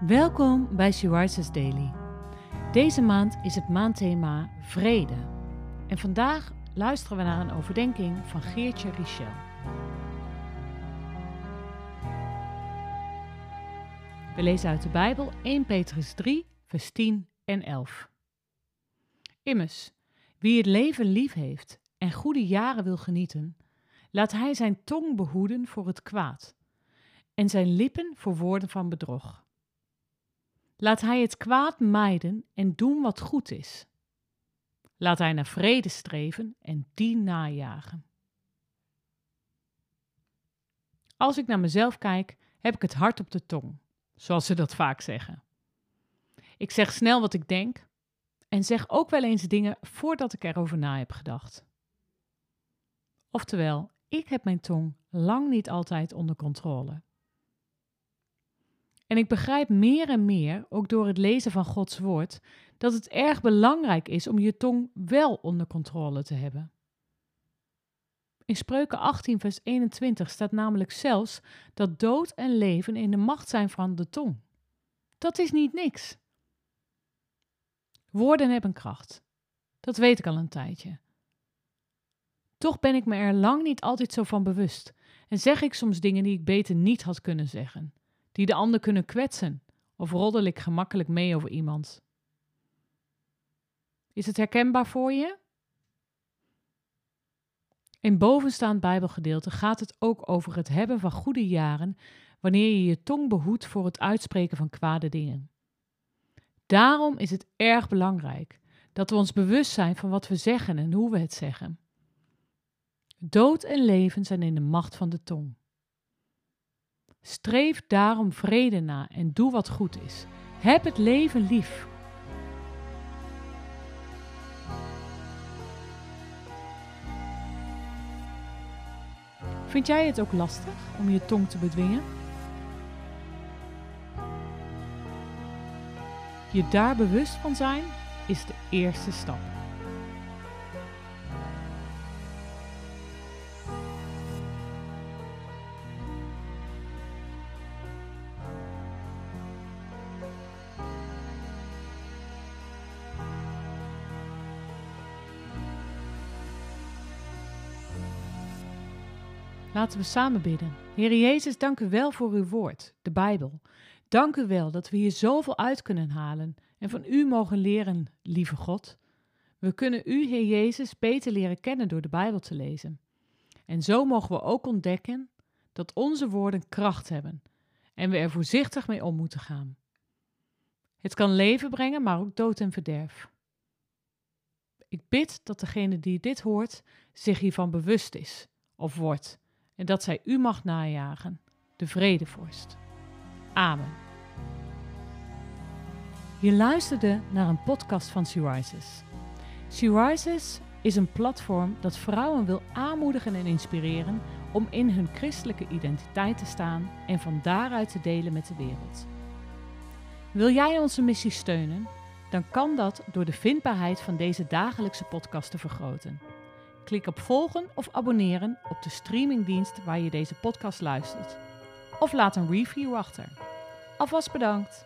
Welkom bij Rises Daily. Deze maand is het maandthema Vrede. En vandaag luisteren we naar een overdenking van Geertje Richel. We lezen uit de Bijbel 1 Petrus 3, vers 10 en 11. Immers, wie het leven lief heeft en goede jaren wil genieten, laat hij zijn tong behoeden voor het kwaad en zijn lippen voor woorden van bedrog. Laat hij het kwaad mijden en doen wat goed is. Laat hij naar vrede streven en die najagen. Als ik naar mezelf kijk, heb ik het hart op de tong, zoals ze dat vaak zeggen. Ik zeg snel wat ik denk en zeg ook wel eens dingen voordat ik erover na heb gedacht. Oftewel, ik heb mijn tong lang niet altijd onder controle. En ik begrijp meer en meer, ook door het lezen van Gods woord, dat het erg belangrijk is om je tong wel onder controle te hebben. In Spreuken 18, vers 21 staat namelijk zelfs dat dood en leven in de macht zijn van de tong. Dat is niet niks. Woorden hebben kracht. Dat weet ik al een tijdje. Toch ben ik me er lang niet altijd zo van bewust en zeg ik soms dingen die ik beter niet had kunnen zeggen die de ander kunnen kwetsen, of roddel ik gemakkelijk mee over iemand? Is het herkenbaar voor je? In bovenstaand Bijbelgedeelte gaat het ook over het hebben van goede jaren wanneer je je tong behoedt voor het uitspreken van kwade dingen. Daarom is het erg belangrijk dat we ons bewust zijn van wat we zeggen en hoe we het zeggen. Dood en leven zijn in de macht van de tong. Streef daarom vrede na en doe wat goed is. Heb het leven lief. Vind jij het ook lastig om je tong te bedwingen? Je daar bewust van zijn is de eerste stap. Laten we samen bidden. Heer Jezus, dank u wel voor uw woord, de Bijbel. Dank u wel dat we hier zoveel uit kunnen halen en van u mogen leren, lieve God. We kunnen u, Heer Jezus, beter leren kennen door de Bijbel te lezen. En zo mogen we ook ontdekken dat onze woorden kracht hebben en we er voorzichtig mee om moeten gaan. Het kan leven brengen, maar ook dood en verderf. Ik bid dat degene die dit hoort zich hiervan bewust is of wordt en dat zij u mag najagen, de vredevorst. Amen. Je luisterde naar een podcast van She Rises. Is een platform dat vrouwen wil aanmoedigen en inspireren om in hun christelijke identiteit te staan en van daaruit te delen met de wereld. Wil jij onze missie steunen? Dan kan dat door de vindbaarheid van deze dagelijkse podcast te vergroten. Klik op volgen of abonneren op de streamingdienst waar je deze podcast luistert. Of laat een review achter. Alvast bedankt.